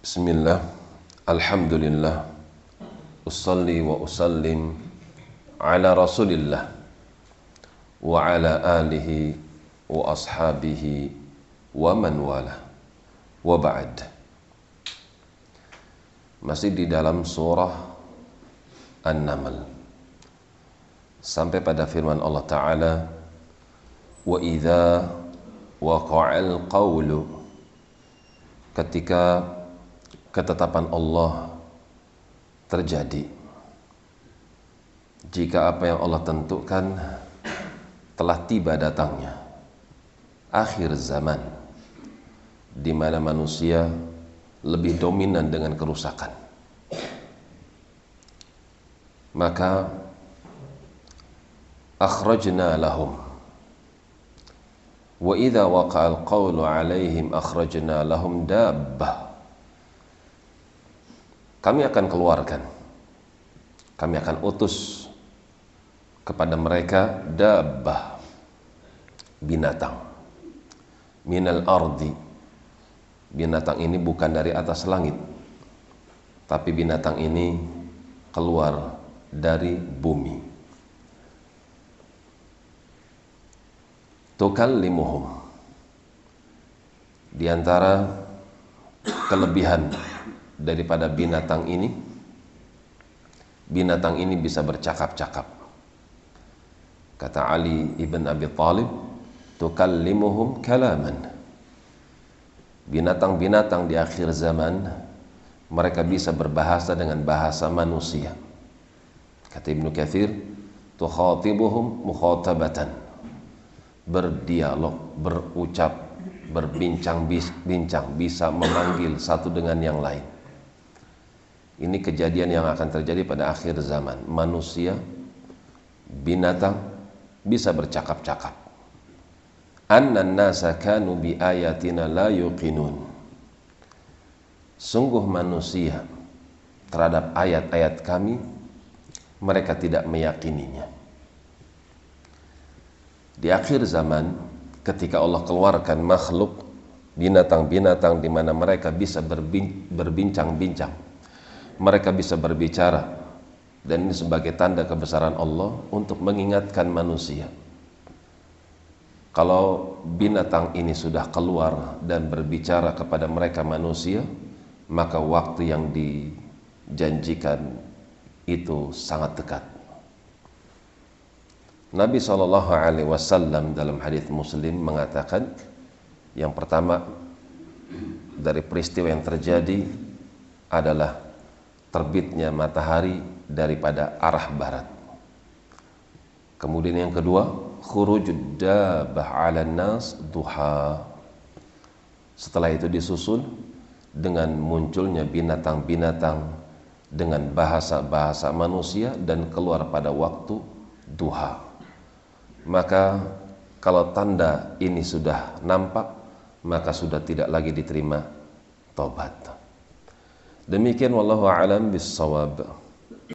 Bismillah. Alhamdulillah. Usalli wa usallim Ala rasulillah Wa ala alihi Wa ashabihi Wa man wala Wa ba'd. Masih di dalam surah An-Naml. Sampai pada firman Allah Ta'ala Wa idha Waqa'al qawlu Ketika ketetapan Allah terjadi. Jika apa yang Allah tentukan telah tiba datangnya. Akhir zaman di mana manusia lebih dominan dengan kerusakan. Maka akhrajna lahum. Wa idza waqa'al qawlu 'alaihim akhrajna lahum dabbah kami akan keluarkan. Kami akan utus kepada mereka dabbah binatang. Minal ardi. Binatang ini bukan dari atas langit tapi binatang ini keluar dari bumi. Tukallimuhum. Di antara kelebihan daripada binatang ini binatang ini bisa bercakap-cakap. Kata Ali ibn Abi Talib tukallimuhum kalaman. Binatang-binatang di akhir zaman mereka bisa berbahasa dengan bahasa manusia. Kata Ibnu Kathir tukhatibuhum mukhatabatan. Berdialog berucap berbincang-bincang bisa memanggil satu dengan yang lain ini kejadian yang akan terjadi pada akhir zaman. Manusia, binatang bisa bercakap-cakap. Annan nasa kanu bi ayatina la yuqinun. Sungguh manusia terhadap ayat-ayat kami mereka tidak meyakininya. Di akhir zaman ketika Allah keluarkan makhluk binatang-binatang di mana mereka bisa berbincang-bincang mereka bisa berbicara. Dan ini sebagai tanda kebesaran Allah untuk mengingatkan manusia. Kalau binatang ini sudah keluar dan berbicara kepada mereka manusia maka waktu yang dijanjikan itu sangat dekat. Nabi SAW dalam hadis Muslim mengatakan yang pertama dari peristiwa yang terjadi adalah terbitnya matahari daripada arah barat. Kemudian yang kedua, khurujud dabah 'ala nas duha. Setelah itu disusul dengan munculnya binatang-binatang dengan bahasa-bahasa manusia dan keluar pada waktu duha. Maka kalau tanda ini sudah nampak, maka sudah tidak lagi diterima tobat. Demikian wallahu alam bissawab.